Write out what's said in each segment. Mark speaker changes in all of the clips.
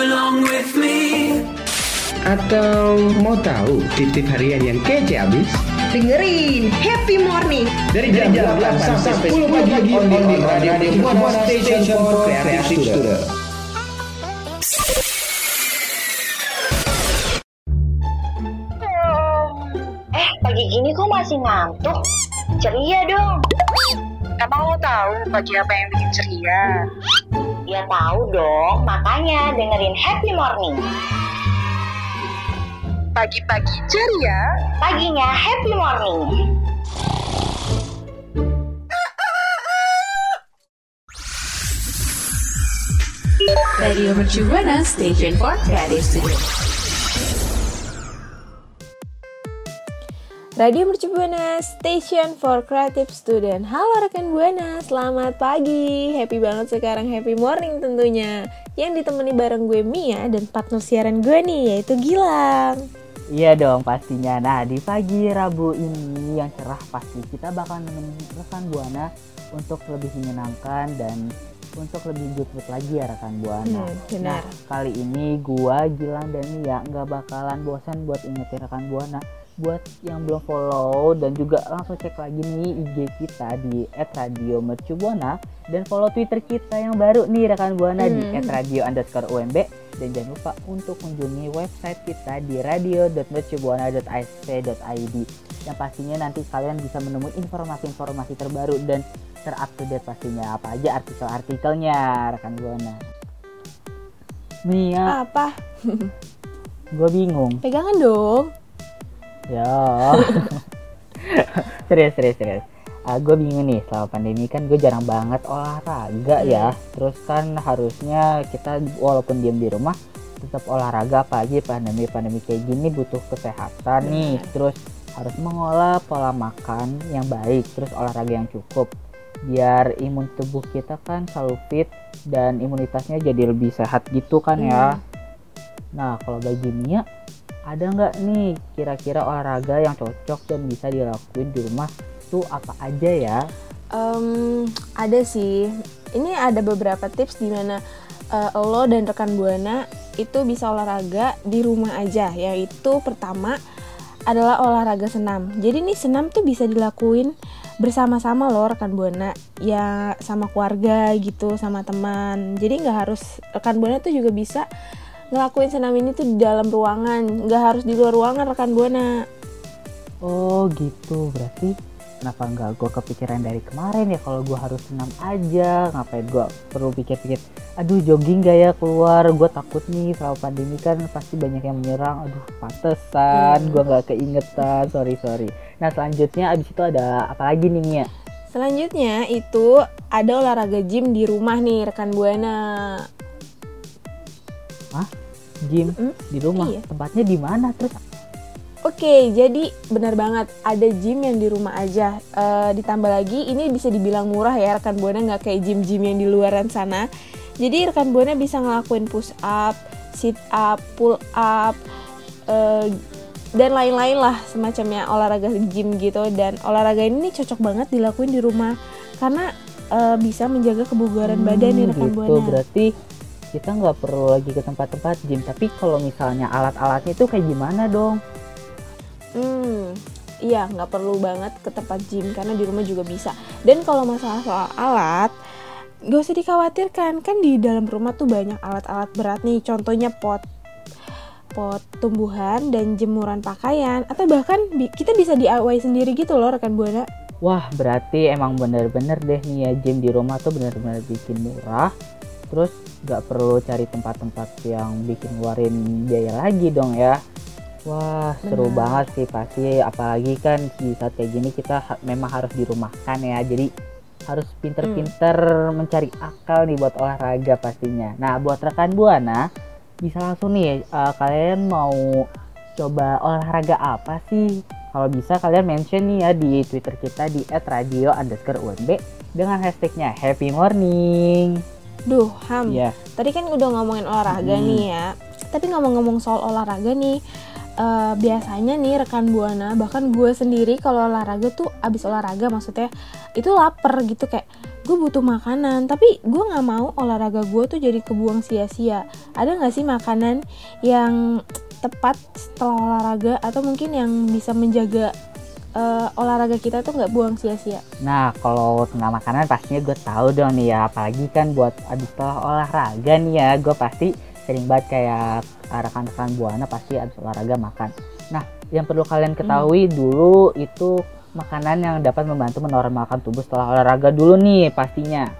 Speaker 1: Belong with me
Speaker 2: Atau mau tahu tip-tip harian yang kece abis?
Speaker 3: Dengerin Happy Morning
Speaker 2: Dari jam 8 sampai 10 pagi on di Radio Buana Station for Creative Student.
Speaker 4: Eh, pagi gini kok masih ngantuk? Ceria dong.
Speaker 5: Emang lo tahu pagi apa yang bikin ceria?
Speaker 4: Ya tahu dong, makanya dengerin Happy Morning.
Speaker 5: Pagi-pagi ceria,
Speaker 4: Paginya Happy Morning.
Speaker 6: Radio Mercu Buana Station for Creative Studio.
Speaker 7: Radio Mercu Buana Station for Creative Student. Halo rekan Buana, selamat pagi. Happy banget sekarang happy morning tentunya. Yang ditemani bareng gue Mia dan partner siaran gue nih yaitu Gilang.
Speaker 8: Iya dong pastinya. Nah di pagi Rabu ini yang cerah pasti kita bakal nemenin rekan Buana untuk lebih menyenangkan dan untuk lebih good lagi ya rekan Buana.
Speaker 7: Hmm, benar.
Speaker 8: Nah kali ini gua Gilang dan Mia nggak bakalan bosan buat ingetin rekan Buana buat yang belum follow dan juga langsung cek lagi nih IG kita di @radiomercubuana dan follow Twitter kita yang baru nih rekan Buana di
Speaker 7: Hmm.
Speaker 8: @radio_umb dan jangan lupa untuk kunjungi website kita di radio.mercubuana.isp.id yang pastinya nanti kalian bisa menemui informasi-informasi terbaru dan terupdate pastinya apa aja artikel-artikelnya rekan Buana. Mia,
Speaker 7: Apa?
Speaker 8: gue bingung.
Speaker 7: Pegangan dong.
Speaker 8: Ya. serius, serius, serius. gue bingung nih selama pandemi kan gue jarang banget olahraga ya. Terus kan harusnya kita walaupun diam di rumah tetap olahraga apalagi pandemi-pandemi kayak gini butuh kesehatan nih. Terus harus mengolah pola makan yang baik, terus olahraga yang cukup biar imun tubuh kita kan selalu fit dan imunitasnya jadi lebih sehat gitu kan ya. Nah, kalau bagi Mia ada nggak nih kira-kira olahraga yang cocok dan bisa dilakuin di rumah tuh apa aja ya?
Speaker 7: Em, ada sih. Ini ada beberapa tips di mana eh, lo dan rekan buana itu bisa olahraga di rumah aja. Yaitu pertama adalah olahraga senam. Jadi nih senam tuh bisa dilakuin bersama-sama loh rekan buana ya sama keluarga gitu sama teman. Jadi nggak harus rekan buana tuh juga bisa ngelakuin senam ini tuh di dalam ruangan, nggak harus di luar ruangan rekan buana.
Speaker 8: Oh gitu, berarti kenapa nggak gue kepikiran dari kemarin ya kalau gue harus senam aja? Ngapain gue perlu pikir-pikir aduh jogging gak ya keluar? Gue takut nih selama pandemi kan pasti banyak yang menyerang. Aduh pantesan gue nggak keingetan. Sorry sorry. Nah selanjutnya abis itu ada apa lagi nih Mia?
Speaker 7: Selanjutnya itu ada olahraga gym di rumah nih rekan buana.
Speaker 8: Gym
Speaker 7: Hmm,
Speaker 8: di rumah
Speaker 7: iya.
Speaker 8: tempatnya di mana terus
Speaker 7: Oke, jadi benar banget ada gym yang di rumah aja. Eh, ditambah lagi ini bisa dibilang murah ya rekan buana nggak kayak gym-gym yang di luaran sana. Jadi rekan buana bisa ngelakuin push up, sit up, pull up, eh, dan lain-lain lah semacamnya olahraga gym gitu. Dan olahraga ini cocok banget dilakuin di rumah karena eh, bisa menjaga kebugaran badan nih
Speaker 8: Hmm,
Speaker 7: rekan
Speaker 8: gitu
Speaker 7: buana.
Speaker 8: berarti kita nggak perlu lagi ke tempat-tempat gym tapi kalau misalnya alat-alatnya itu kayak gimana dong
Speaker 7: Hmm, iya nggak perlu banget ke tempat gym karena di rumah juga bisa. Dan kalau masalah soal alat, gak usah dikhawatirkan kan di dalam rumah tuh banyak alat-alat berat nih. Contohnya pot pot tumbuhan dan jemuran pakaian atau bahkan bi- kita bisa DIY sendiri gitu loh rekan buana.
Speaker 8: Wah, berarti emang bener-bener deh nih ya gym di rumah tuh bener-bener bikin murah. Terus nggak perlu cari tempat-tempat yang bikin ngeluarin biaya lagi dong ya. Wah, seru banget sih pasti. Apalagi kan di saat kayak gini kita ha- memang harus dirumahkan ya. Jadi harus pinter-pinter mencari akal nih buat olahraga pastinya. Nah, buat rekan Buana bisa langsung nih eh, kalian mau coba olahraga apa sih? Kalau bisa kalian mention nih ya di Twitter kita di @radio_unb dengan hashtagnya Happy Morning.
Speaker 7: Duh, Ham.
Speaker 8: Ya,
Speaker 7: Tadi kan udah ngomongin olahraga
Speaker 8: Hmm.
Speaker 7: nih ya. Tapi ngomong-ngomong soal olahraga nih, eh, biasanya nih rekan buana, bahkan gue sendiri kalau olahraga tuh abis olahraga maksudnya itu lapar gitu kayak gue butuh makanan. Tapi gue nggak mau olahraga gue tuh jadi kebuang sia-sia. Ada nggak sih makanan yang tepat setelah olahraga atau mungkin yang bisa menjaga eh, olahraga kita tuh nggak buang sia-sia?
Speaker 8: Nah, kalau tentang makanan pastinya gue tahu dong nih ya, apalagi kan buat abis setelah olahraga nih ya, gue pasti sering banget kayak uh, rekan-rekan buana pasti abis olahraga makan. Nah, yang perlu kalian ketahui dulu itu makanan yang dapat membantu menormalkan tubuh setelah olahraga dulu nih pastinya.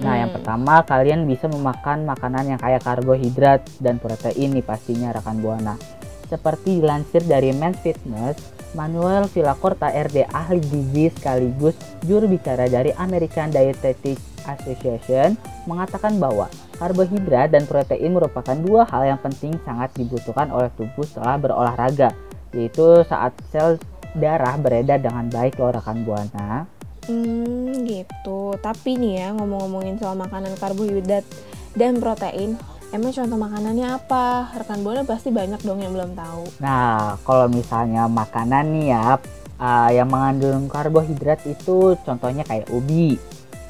Speaker 8: Nah, yang
Speaker 7: Hmm.
Speaker 8: pertama kalian bisa memakan makanan yang kaya karbohidrat dan protein nih pastinya rekan buana. Seperti dilansir dari Men's Fitness, Manuel Villacorta RD ahli gizi sekaligus juru bicara dari American Dietetic Association mengatakan bahwa karbohidrat dan protein merupakan dua hal yang penting sangat dibutuhkan oleh tubuh setelah berolahraga, yaitu saat sel darah beredar dengan baik loh rekan buana.
Speaker 7: Hmm gitu. Tapi nih ya ngomong-ngomongin soal makanan karbohidrat dan protein, emang contoh makanannya apa? Rekan buana pasti banyak dong yang belum tahu.
Speaker 8: Nah, kalau misalnya makanan nih ya uh, yang mengandung karbohidrat itu contohnya kayak ubi,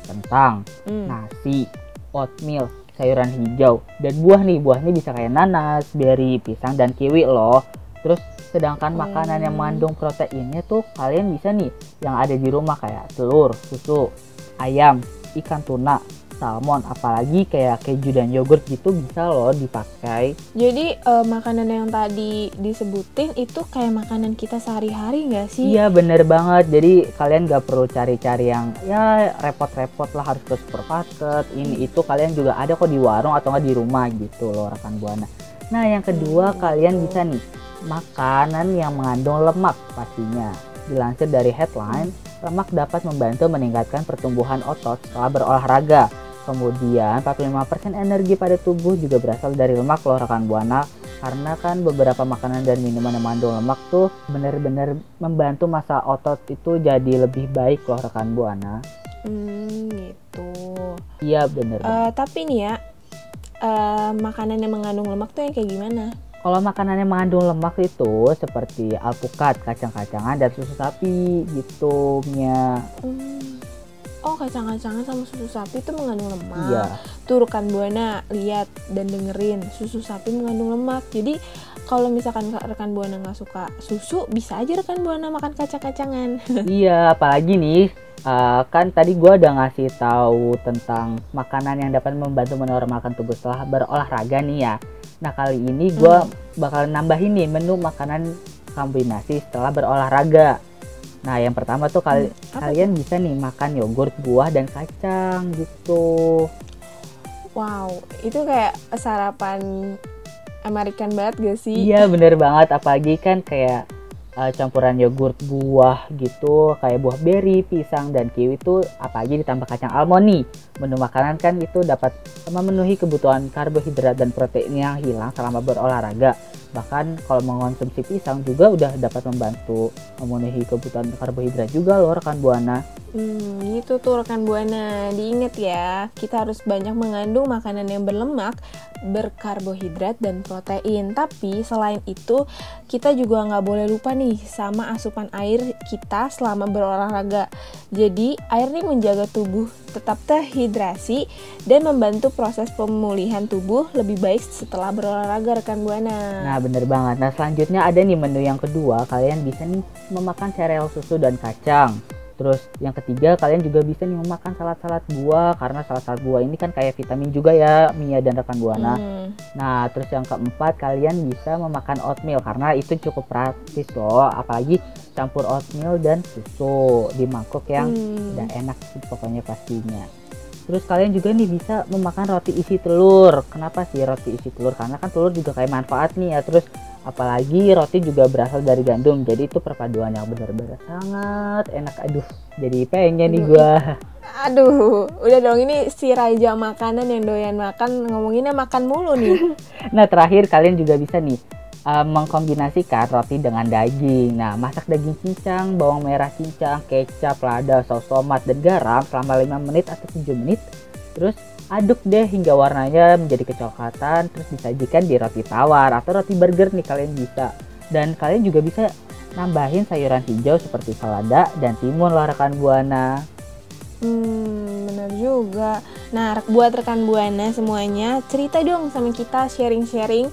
Speaker 8: kentang,
Speaker 7: Hmm.
Speaker 8: nasi, oatmeal, sayuran hijau, dan buah nih. Buahnya bisa kayak nanas, beri, pisang, dan kiwi loh. Terus sedangkan makanan yang
Speaker 7: Hmm.
Speaker 8: mengandung proteinnya tuh kalian bisa nih yang ada di rumah kayak telur, susu, ayam, ikan tuna, salmon, apalagi kayak keju dan yogurt gitu bisa loh dipakai.
Speaker 7: Jadi eh, makanan yang tadi disebutin itu kayak makanan kita sehari-hari nggak sih?
Speaker 8: Iya bener banget. Jadi kalian gak perlu cari-cari yang ya repot-repot lah harus ke supermarket. Ini itu kalian juga ada kok di warung atau nggak di rumah gitu loh rekan buana. Nah yang kedua kalian bisa nih makanan yang mengandung lemak pastinya. Dilansir dari headline, lemak dapat membantu meningkatkan pertumbuhan otot setelah berolahraga. Kemudian 45% energi pada tubuh juga berasal dari lemak loh rekan buana karena kan beberapa makanan dan minuman yang mengandung lemak tuh benar-benar membantu masa otot itu jadi lebih baik loh rekan buana.
Speaker 7: Hmm gitu.
Speaker 8: Iya banget.
Speaker 7: Eh, tapi nih ya eh, makanan yang mengandung lemak tuh yang kayak gimana?
Speaker 8: Kalau makanan yang mengandung lemak itu seperti alpukat, kacang-kacangan dan susu sapi gitu.
Speaker 7: Hmm. Oh kacang-kacangan sama susu sapi itu mengandung lemak.
Speaker 8: Iya.
Speaker 7: Tuh rekan buana lihat dan dengerin susu sapi mengandung lemak. Jadi kalau misalkan ka- rekan buana nggak suka susu, bisa aja rekan buana makan kacang-kacangan.
Speaker 8: iya, apalagi nih eh, kan tadi gua udah ngasih tahu tentang makanan yang dapat membantu menormalkan tubuh setelah berolahraga nih ya. Nah kali ini gua bakal nambahin nih menu makanan kombinasi setelah berolahraga. Nah yang pertama tuh kali
Speaker 7: apa
Speaker 8: kalian bisa nih makan yogurt, buah dan kacang gitu.
Speaker 7: Wow, itu kayak sarapan American banget gak sih?
Speaker 8: Iya bener banget apalagi kan kayak uh, campuran yogurt buah gitu kayak buah beri, pisang dan kiwi itu apalagi ditambah kacang almond nih. Menu makanan kan itu dapat memenuhi kebutuhan karbohidrat dan protein yang hilang selama berolahraga. Bahkan kalau mengonsumsi pisang juga udah dapat membantu memenuhi kebutuhan karbohidrat juga loh rekan buana.
Speaker 7: Hmm, gitu tuh rekan buana. Diingat ya, kita harus banyak mengandung makanan yang berlemak, berkarbohidrat dan protein. Tapi selain itu, kita juga nggak boleh lupa nih sama asupan air kita selama berolahraga. Jadi, air nih menjaga tubuh tetap terhidrasi dan membantu proses pemulihan tubuh lebih baik setelah berolahraga rekan buana.
Speaker 8: Nah bener banget. Nah selanjutnya ada nih menu yang kedua. Kalian bisa nih memakan sereal susu dan kacang. Terus yang ketiga kalian juga bisa nih memakan salad-salad buah karena salad-salad buah ini kan kayak vitamin juga ya Mia dan rekan buana.
Speaker 7: Hmm.
Speaker 8: Nah terus yang keempat kalian bisa memakan oatmeal karena itu cukup praktis loh. Apalagi campur oatmeal dan susu di mangkok yang
Speaker 7: Hmm.
Speaker 8: udah enak sih pokoknya pastinya. Terus kalian juga nih bisa memakan roti isi telur. Kenapa sih roti isi telur? Karena kan telur juga kayak manfaat nih ya. Terus apalagi roti juga berasal dari gandum. Jadi itu perpaduan yang benar-benar sangat enak. Aduh, jadi pengen nih gua.
Speaker 7: Aduh, udah dong ini si raja makanan yang doyan makan ngomonginnya makan mulu nih.
Speaker 8: Nah terakhir kalian juga bisa nih uh, mengkombinasikan roti dengan daging. Nah masak daging cincang, bawang merah cincang, kecap, lada, saus tomat dan garam selama 5 menit atau 7 menit. Terus aduk deh hingga warnanya menjadi kecoklatan terus disajikan di roti tawar atau roti burger nih kalian bisa. Dan kalian juga bisa nambahin sayuran hijau seperti selada dan timun loh rekan buana.
Speaker 7: Hmm, benar juga. Nah, buat rekan buana semuanya, cerita dong sama kita sharing-sharing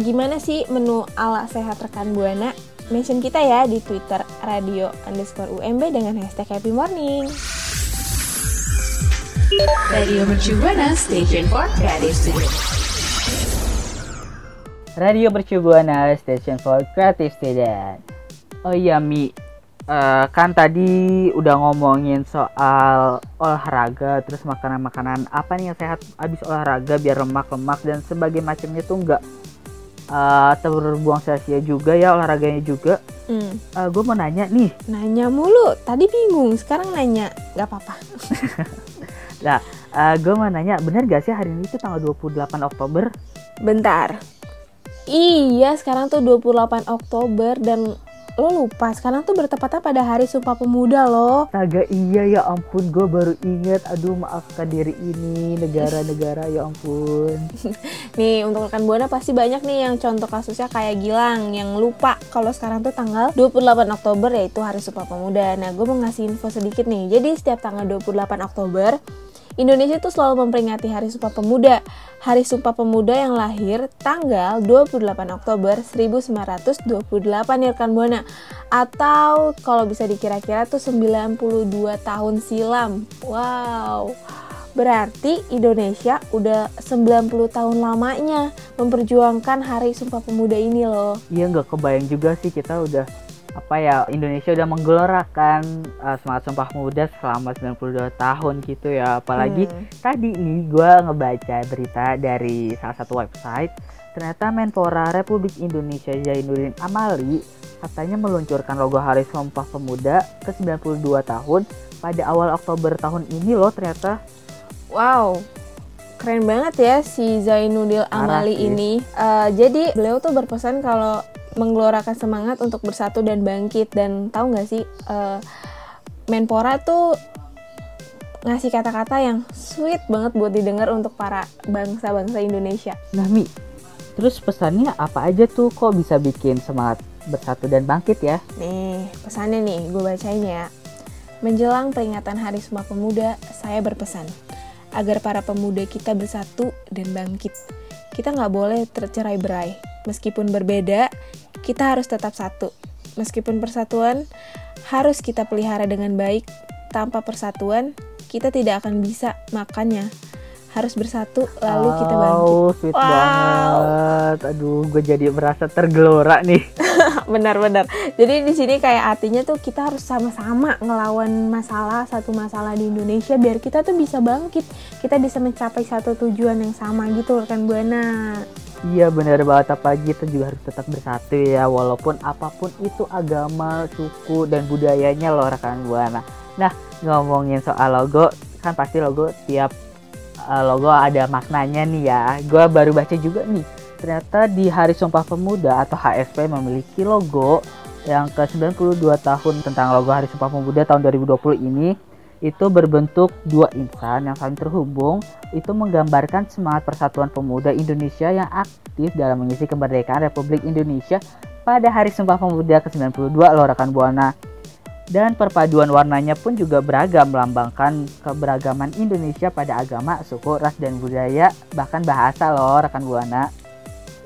Speaker 7: gimana sih menu ala sehat rekan buana. Mention kita ya di Twitter radio underscore UMB dengan hashtag Happy Morning.
Speaker 6: Radio Mercu Buana Station for Creative Studio.
Speaker 8: Radio Mercu Buana Station for Creative Student. Oh iya Mi, Eh, kan tadi udah ngomongin soal olahraga terus makanan-makanan apa nih yang sehat abis olahraga biar lemak-lemak dan sebagai macamnya tuh enggak uh, terbuang sia-sia juga ya olahraganya juga
Speaker 7: Hmm.
Speaker 8: uh, gue mau nanya nih
Speaker 7: Nanya mulu, tadi bingung, sekarang nanya, nggak apa-apa.
Speaker 8: lah uh, gue mau nanya bener gak sih hari ini tuh tanggal 28 Oktober
Speaker 7: Bentar. Iya, sekarang tuh 28 Oktober dan lo lupa sekarang tuh bertepatan pada Hari Sumpah Pemuda loh.
Speaker 8: Astaga iya ya ampun gue baru inget aduh maafkan diri ini negara-negara ya ampun
Speaker 7: Nih, untuk rekan Buana pasti banyak nih yang contoh kasusnya kayak Gilang yang lupa kalau sekarang tuh tanggal 28 Oktober yaitu Hari Sumpah Pemuda. Nah, gue mau ngasih info sedikit nih. Jadi setiap tanggal 28 Oktober Indonesia tuh selalu memperingati Hari Sumpah Pemuda. Hari Sumpah Pemuda yang lahir tanggal 28 Oktober 1928 ya rekan Buana. Atau kalau bisa dikira-kira tuh 92 tahun silam. Wow. Berarti Indonesia udah 90 tahun lamanya memperjuangkan Hari Sumpah Pemuda ini loh.
Speaker 8: Iya nggak kebayang juga sih kita udah apa ya Indonesia udah menggelorakan uh, semangat Sumpah Pemuda selama 92 tahun gitu ya. Apalagi
Speaker 7: Hmm.
Speaker 8: tadi nih gue ngebaca berita dari salah satu website ternyata Menpora Republik Indonesia Zainuddin Amali katanya meluncurkan logo Hari Sumpah Pemuda ke 92 tahun pada awal Oktober tahun ini loh ternyata
Speaker 7: Wow, keren banget ya si Zainuddin Amali ini. Eh, jadi beliau tuh berpesan kalau menggelorakan semangat untuk bersatu dan bangkit dan tahu nggak sih eh, Menpora tuh ngasih kata-kata yang sweet banget buat didengar untuk para bangsa-bangsa Indonesia.
Speaker 8: Nah Mi, terus pesannya apa aja tuh kok bisa bikin semangat bersatu dan bangkit ya?
Speaker 7: Nih, pesannya nih, gue bacain ya. Menjelang peringatan Hari Sumpah Pemuda, saya berpesan agar para pemuda kita bersatu dan bangkit. Kita nggak boleh tercerai berai. Meskipun berbeda, kita harus tetap satu. Meskipun persatuan harus kita pelihara dengan baik. Tanpa persatuan, kita tidak akan bisa makannya. Harus bersatu, lalu kita bangkit.
Speaker 8: Oh, sweet
Speaker 7: Wow.
Speaker 8: banget. Aduh, gue jadi merasa tergelora nih.
Speaker 7: Benar-benar. Jadi di sini kayak artinya tuh kita harus sama-sama ngelawan masalah satu masalah di Indonesia biar kita tuh bisa bangkit. Kita bisa mencapai satu tujuan yang sama gitu rekan Buana.
Speaker 8: Iya bener banget apalagi kita juga harus tetap bersatu ya walaupun apa pun itu agama, suku dan budayanya loh rekan buana. Nah ngomongin soal logo kan pasti logo tiap uh, logo ada maknanya nih ya. Gua baru baca juga nih ternyata di Hari Sumpah Pemuda atau HSP memiliki logo yang ke 92 tahun tentang logo Hari Sumpah Pemuda tahun 2020 ini itu berbentuk dua insan yang saling terhubung itu menggambarkan semangat persatuan pemuda Indonesia yang aktif dalam mengisi kemerdekaan Republik Indonesia pada Hari Sumpah Pemuda ke-92 loh rekan Buana. Dan perpaduan warnanya pun juga beragam melambangkan keberagaman Indonesia pada agama, suku, ras dan budaya, bahkan bahasa loh rekan Buana.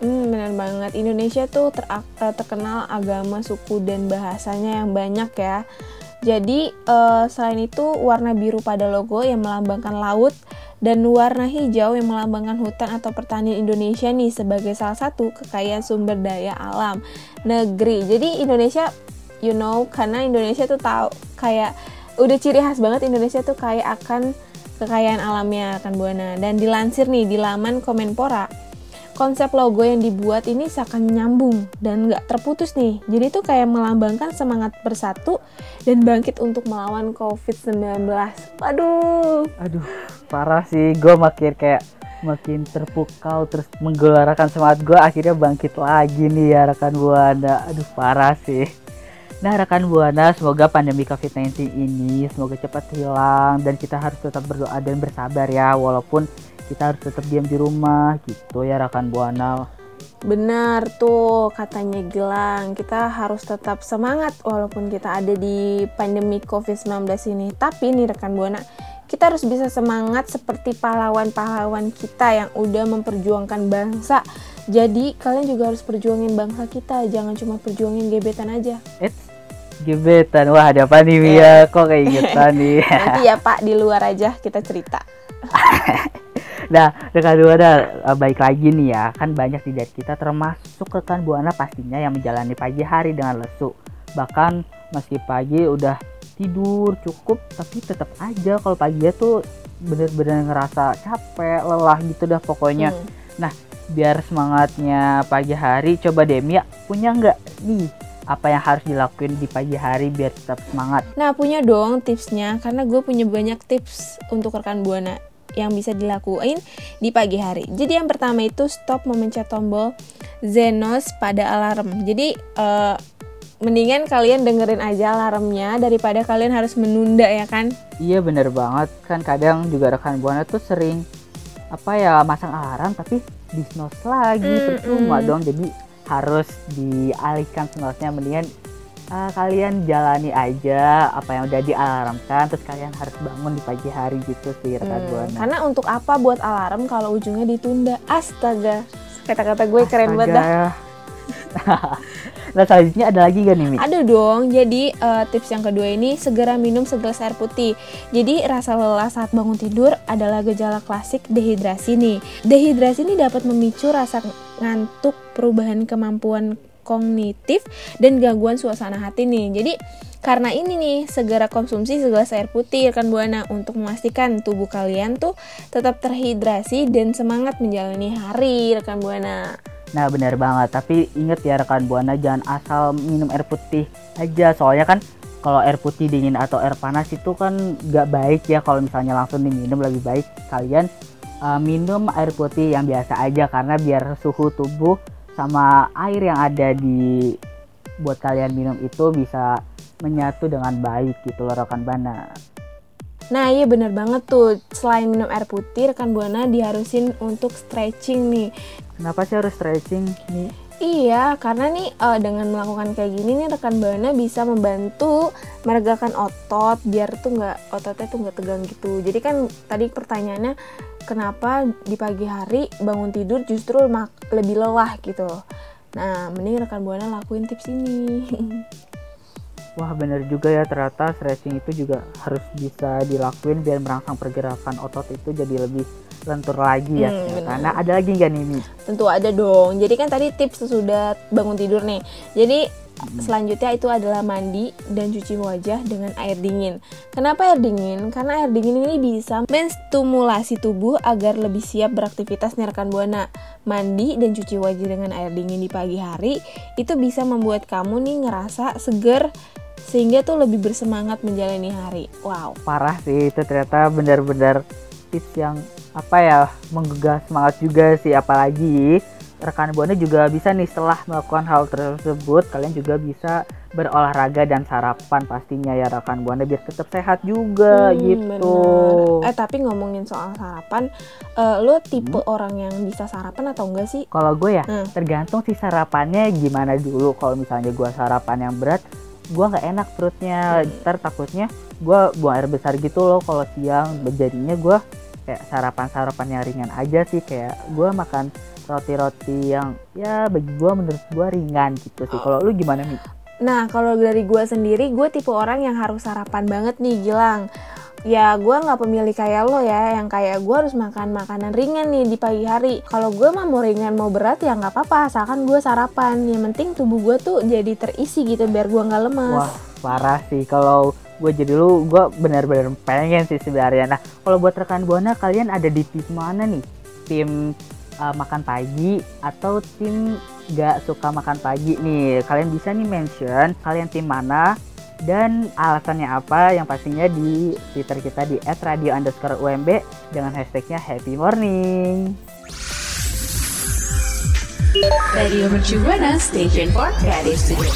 Speaker 7: Hmm, benar banget. Indonesia tuh ter- eh, terkenal agama, suku dan bahasanya yang banyak ya. Jadi eh, selain itu warna biru pada logo yang melambangkan laut dan warna hijau yang melambangkan hutan atau pertanian Indonesia nih sebagai salah satu kekayaan sumber daya alam negeri. Jadi Indonesia, you know, karena Indonesia tuh tahu kayak udah ciri khas banget Indonesia tuh kayak akan kekayaan alamnya akan buana. Dan dilansir nih di laman Kemenpora, konsep logo yang dibuat ini seakan nyambung dan nggak terputus nih. Jadi tuh kayak melambangkan semangat bersatu dan bangkit untuk melawan COVID-19. Waduh.
Speaker 8: Aduh, parah sih. Gue makin kayak makin terpukau terus menggelarkan semangat gue akhirnya bangkit lagi nih ya rekan buana. Aduh, parah sih. Nah rekan buana semoga pandemi COVID-19 ini semoga cepat hilang dan kita harus tetap berdoa dan bersabar ya walaupun kita harus tetap diam di rumah gitu ya rekan buana.
Speaker 7: Benar tuh katanya Gilang, kita harus tetap semangat walaupun kita ada di pandemi COVID-19 ini. Tapi nih rekan Buana, kita harus bisa semangat seperti pahlawan-pahlawan kita yang udah memperjuangkan bangsa. Jadi kalian juga harus perjuangin bangsa kita, jangan cuma perjuangin gebetan aja.
Speaker 8: Gebetan. Wah, ada apa nih Mia? Kok kayak gitu nih?
Speaker 7: Nanti ya Pak di luar aja kita cerita.
Speaker 8: Nah, rekan buana eh, baik lagi nih ya, kan banyak di dari kita termasuk rekan buana pastinya yang menjalani pagi hari dengan lesu. Bahkan meski pagi udah tidur cukup, tapi tetap aja kalau pagi tuh bener-bener ngerasa capek, lelah gitu dah pokoknya.
Speaker 7: Hmm.
Speaker 8: Nah, biar semangatnya pagi hari, coba deh Mia punya nggak nih apa yang harus dilakuin di pagi hari biar tetap semangat?
Speaker 7: Nah punya dong tipsnya karena gue punya banyak tips untuk rekan buana yang bisa dilakuin di pagi hari. Jadi yang pertama itu stop memencet tombol Zenos pada alarm. Jadi eh, mendingan kalian dengerin aja alarmnya daripada kalian harus menunda ya kan?
Speaker 8: Iya bener banget kan kadang juga rekan buana tuh sering apa ya masang alarm tapi di snooze lagi
Speaker 7: Mm,
Speaker 8: percuma
Speaker 7: mm.
Speaker 8: dong jadi harus dialihkan snooze-nya mendingan uh, kalian jalani aja apa yang udah dialarmkan terus kalian harus bangun di pagi hari gitu sih rekan
Speaker 7: Hmm,
Speaker 8: buana.
Speaker 7: Karena untuk apa buat alarm kalau ujungnya ditunda? Astaga. Kata-kata gue keren banget dah.
Speaker 8: Astaga. nah selanjutnya ada lagi gak nih Mi?
Speaker 7: Ada dong. Jadi eh, tips yang kedua ini segera minum segelas air putih. Jadi rasa lelah saat bangun tidur adalah gejala klasik dehidrasi nih. Dehidrasi ini dapat memicu rasa ngantuk, perubahan kemampuan kognitif dan gangguan suasana hati nih. Jadi karena ini nih segera konsumsi segelas air putih rekan buana untuk memastikan tubuh kalian tuh tetap terhidrasi dan semangat menjalani hari rekan buana.
Speaker 8: Nah benar banget, tapi inget ya rekan buana jangan asal minum air putih aja soalnya kan kalau air putih dingin atau air panas itu kan nggak baik ya kalau misalnya langsung diminum lebih baik kalian uh, minum air putih yang biasa aja karena biar suhu tubuh sama air yang ada di buat kalian minum itu bisa menyatu dengan baik gitu loh rekan buana.
Speaker 7: Nah iya bener banget tuh Selain minum air putih rekan buana diharusin untuk stretching nih
Speaker 8: Kenapa sih harus stretching nih?
Speaker 7: Iya karena nih eh, dengan melakukan kayak gini nih rekan buana bisa membantu meregakan otot biar tuh nggak ototnya tuh nggak tegang gitu. Jadi kan tadi pertanyaannya kenapa di pagi hari bangun tidur justru lebih lelah gitu? Nah mending rekan buana lakuin tips ini
Speaker 8: Wah bener juga ya ternyata stretching itu juga harus bisa dilakuin biar merangsang pergerakan otot itu jadi lebih lentur lagi ya.
Speaker 7: Hmm, benar.
Speaker 8: Nah ada lagi nggak nih Mi?
Speaker 7: Tentu ada dong. Jadi kan tadi tips sesudah bangun tidur nih. Jadi selanjutnya itu adalah mandi dan cuci wajah dengan air dingin. Kenapa air dingin? Karena air dingin ini bisa menstimulasi tubuh agar lebih siap beraktivitas nih rekan buana. Mandi dan cuci wajah dengan air dingin di pagi hari itu bisa membuat kamu nih ngerasa seger sehingga tuh lebih bersemangat menjalani hari. Wow.
Speaker 8: Parah sih itu ternyata benar-benar tips yang apa ya menggugah semangat juga sih apalagi rekan buana juga bisa nih setelah melakukan hal tersebut kalian juga bisa berolahraga dan sarapan pastinya ya rekan buana biar tetap sehat juga
Speaker 7: Hmm,
Speaker 8: gitu.
Speaker 7: bener. Eh tapi ngomongin soal sarapan, eh, lo tipe
Speaker 8: Hmm.
Speaker 7: orang yang bisa sarapan atau enggak sih?
Speaker 8: Kalau gue ya
Speaker 7: Hmm.
Speaker 8: tergantung sih sarapannya gimana dulu. Kalau misalnya gue sarapan yang berat, gue nggak enak perutnya.
Speaker 7: Hmm.
Speaker 8: Ntar takutnya gue buang air besar gitu loh. Kalau siang jadinya gue kayak sarapan-sarapan yang ringan aja sih. Kayak gue makan roti-roti yang ya bagi gue menurut gue ringan gitu sih. Kalau lu gimana nih?
Speaker 7: Nah, kalau dari gue sendiri, gue tipe orang yang harus sarapan banget nih, Gilang. Ya, gue nggak pemilih kayak lo ya, yang kayak gue harus makan makanan ringan nih di pagi hari. Kalau gue mah mau ringan mau berat ya nggak apa-apa, asalkan gue sarapan. Yang penting tubuh gue tuh jadi terisi gitu, biar gue nggak lemes.
Speaker 8: Wah parah sih kalau gue jadi lu gue benar-benar pengen sih sebenarnya. Nah kalau buat rekan buana kalian ada di tim mana nih? Tim uh, makan pagi atau tim gak suka makan pagi nih kalian bisa nih mention kalian tim mana dan alasannya apa yang pastinya di twitter kita di @radio underscore umb dengan hashtagnya happy morning
Speaker 6: Radio Mercu Buana Station for Creative Student.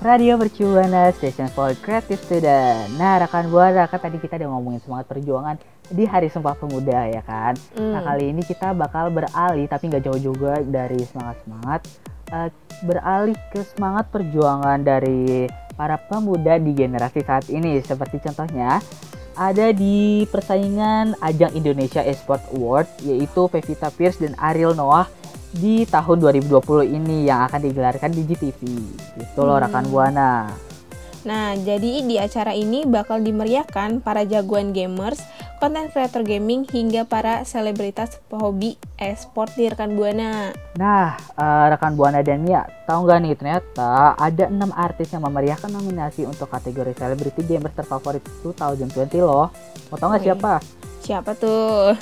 Speaker 8: Radio Mercubuana Station for Creative Student. Nah, rekan buana kan tadi kita udah ngomongin semangat perjuangan di Hari Sumpah Pemuda ya kan. Nah,
Speaker 7: Hmm.
Speaker 8: kali ini kita bakal beralih tapi nggak jauh juga dari semangat-semangat eh, beralih ke semangat perjuangan dari para pemuda di generasi saat ini. Seperti contohnya ada di persaingan ajang Indonesia Esport Award yaitu Pevita Pierce dan Ariel Noah di tahun 2020 ini yang akan digelarkan di GTV. Itu loh rekan Buana.
Speaker 7: Nah, jadi di acara ini bakal dimeriahkan para jagoan gamers, konten creator gaming, hingga para selebritas hobi e-sport di rekan Buana.
Speaker 8: Nah, eh, rekan Buana dan Mia, tahu nggak nih ternyata ada enam artis yang memeriahkan nominasi untuk kategori Celebrity Gamers terfavorit 2020 loh. Mau tahu nggak
Speaker 7: Wih.
Speaker 8: siapa?
Speaker 7: Siapa tuh?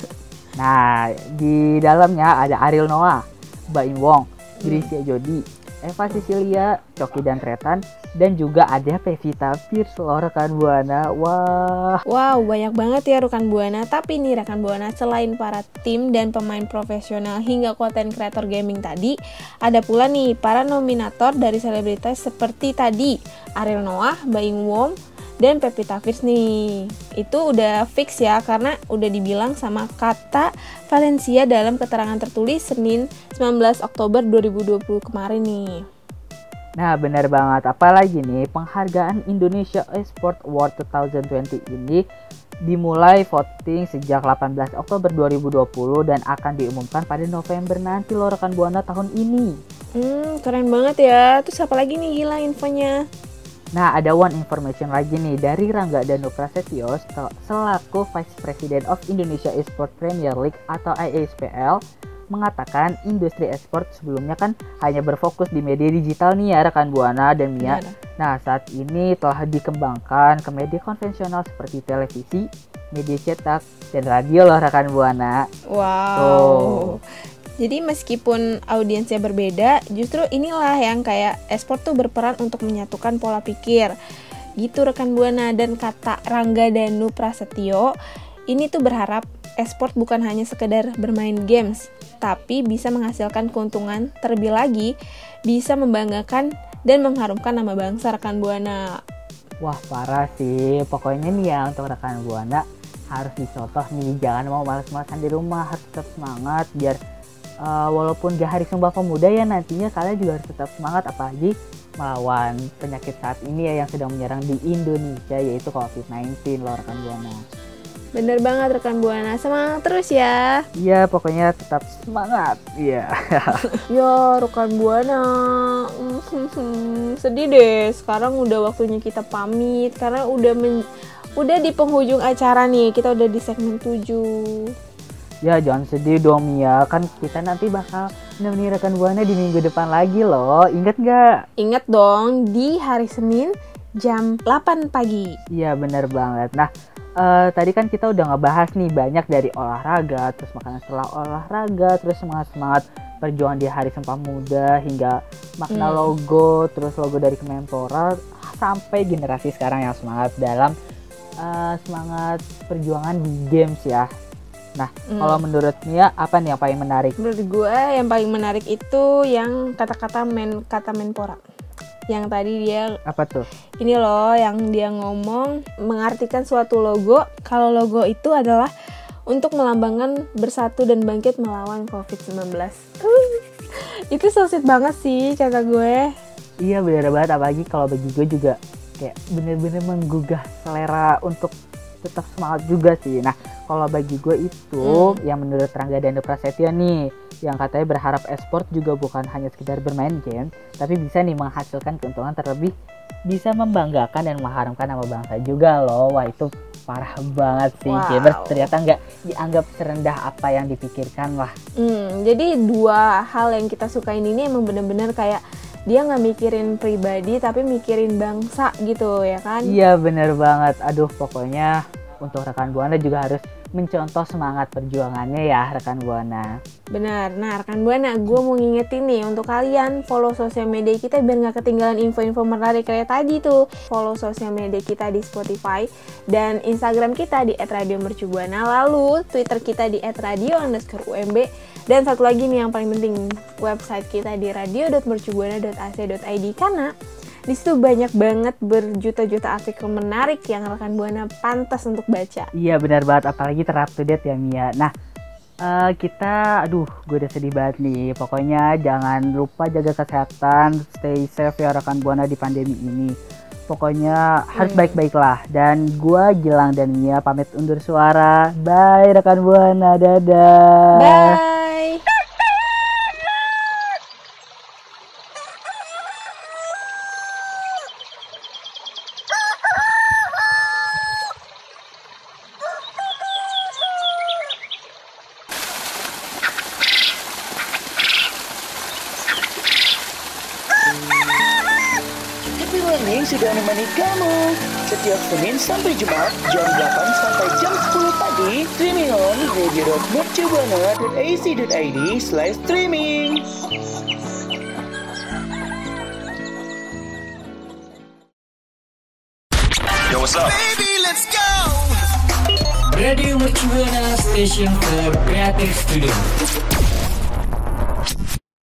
Speaker 8: Nah, di dalamnya ada Ariel Noah, Baim Wong, Grisia Jodi, Eva Sicilia, Coki dan Tretan, dan juga ada Pevita Pierce loh rekan Buana. Wah,
Speaker 7: Wow, banyak banget ya rekan Buana. Tapi nih rekan Buana, selain para tim dan pemain profesional hingga konten creator gaming tadi, ada pula nih para nominator dari selebritas seperti tadi Ariel Noah, Baing Wong, dan Pevita Pierce nih. Itu udah fix ya karena udah dibilang sama kata Valencia dalam keterangan tertulis Senin 19 Oktober 2020 kemarin nih.
Speaker 8: Nah benar banget, apalagi nih penghargaan Indonesia Esport Award 2020 ini dimulai voting sejak 18 Oktober 2020 dan akan diumumkan pada November nanti loh rekan Buana tahun ini.
Speaker 7: Hmm, keren banget ya. Terus apa lagi nih gila infonya?
Speaker 8: Nah ada one information lagi nih dari Rangga Danu Prasetyo sel- selaku Vice President of Indonesia Esport Premier League atau IESPL mengatakan industri esport sebelumnya kan hanya berfokus di media digital nih ya rekan Buana dan Mia.
Speaker 7: Gimana?
Speaker 8: Nah, saat ini telah dikembangkan ke media konvensional seperti televisi, media cetak, dan radio loh rekan Buana.
Speaker 7: Wow.
Speaker 8: Tuh.
Speaker 7: Jadi meskipun audiensnya berbeda, justru inilah yang kayak esport tuh berperan untuk menyatukan pola pikir. Gitu rekan Buana dan kata Rangga Danu Prasetyo, ini tuh berharap esport bukan hanya sekedar bermain games, tapi bisa menghasilkan keuntungan terlebih lagi bisa membanggakan dan mengharumkan nama bangsa rekan Buana.
Speaker 8: Wah, parah sih. Pokoknya nih ya untuk rekan Buana harus dicontoh nih, jangan mau malas-malasan di rumah, harus tetap semangat biar uh, walaupun gak hari Sumpah Pemuda ya nantinya kalian juga harus tetap semangat apalagi melawan penyakit saat ini ya yang sedang menyerang di Indonesia yaitu COVID-19 loh rekan Buana.
Speaker 7: Bener banget rekan Buana, semangat terus ya.
Speaker 8: Iya, pokoknya tetap semangat. Iya.
Speaker 7: Ya, rekan Buana. Hmm, Sedih deh. Sekarang udah waktunya kita pamit karena udah men- udah di penghujung acara nih. Kita udah di segmen 7.
Speaker 8: Ya, jangan sedih dong Mia. Kan kita nanti bakal nemenin rekan Buana di minggu depan lagi loh. Ingat nggak?
Speaker 7: Ingat dong di hari Senin jam 8 pagi.
Speaker 8: Iya, bener banget. Nah, eh, tadi kan kita udah ngebahas nih banyak dari olahraga, terus makanan setelah olahraga, terus semangat-semangat perjuangan di Hari Sumpah Muda hingga makna
Speaker 7: Hmm.
Speaker 8: logo, terus logo dari Kemenpora sampai generasi sekarang yang semangat dalam eh, semangat perjuangan di games ya. Nah,
Speaker 7: Hmm.
Speaker 8: kalau menurut Mia apa nih yang paling menarik?
Speaker 7: Menurut gue yang paling menarik itu yang kata-kata men kata Menpora. Yang tadi dia
Speaker 8: Apa tuh?
Speaker 7: ini loh yang dia ngomong mengartikan suatu logo kalau logo itu adalah untuk melambangkan bersatu dan bangkit melawan COVID-19 itu so sweet banget sih kata gue
Speaker 8: Iya bener banget apalagi kalau bagi gue juga kayak bener-bener menggugah selera untuk tetap semangat juga sih. Nah kalau bagi gue itu yang menurut Rangga Danu Prasetyo nih yang katanya berharap esport juga bukan hanya sekedar bermain game tapi bisa nih menghasilkan keuntungan terlebih bisa membanggakan dan mengharumkan nama bangsa juga loh. Wah itu parah banget sih
Speaker 7: Wow.
Speaker 8: gamers ternyata nggak dianggap serendah apa yang dipikirkan lah.
Speaker 7: Hmm, jadi dua hal yang kita sukain ini emang bener-bener kayak dia nggak mikirin pribadi tapi mikirin bangsa gitu ya kan
Speaker 8: Iya bener banget. Aduh pokoknya untuk rekan Buana juga harus mencontoh semangat perjuangannya ya rekan Buana.
Speaker 7: Benar, nah rekan Buana, gue mau ngingetin nih untuk kalian follow sosial media kita biar nggak ketinggalan info-info menarik kayak tadi tuh. Follow sosial media kita di Spotify dan Instagram kita di @radiomercubuana, lalu Twitter kita di @radio_umb dan satu lagi nih yang paling penting website kita di radio.mercubuana.ac.id karena di situ banyak banget berjuta-juta artikel menarik yang rekan buana pantas untuk baca.
Speaker 8: Iya benar banget, apalagi ter up to date ya Mia. Nah, eh, kita, aduh, gue udah sedih banget nih. Pokoknya jangan lupa jaga kesehatan, stay safe ya rekan buana di pandemi ini. Pokoknya harus
Speaker 7: Hmm.
Speaker 8: baik-baik lah. Dan gue Gilang dan Mia pamit undur suara. Bye rekan buana, dadah.
Speaker 7: Bye.
Speaker 9: Happy Learning sudah menemani kamu setiap Senin sampai Jumat jam 8 sampai jam 10 pagi streaming on radio.mercubuana.ac.id slash streaming.
Speaker 1: Yo, what's up?
Speaker 10: Radio Mercubuana Station for Creative Studio.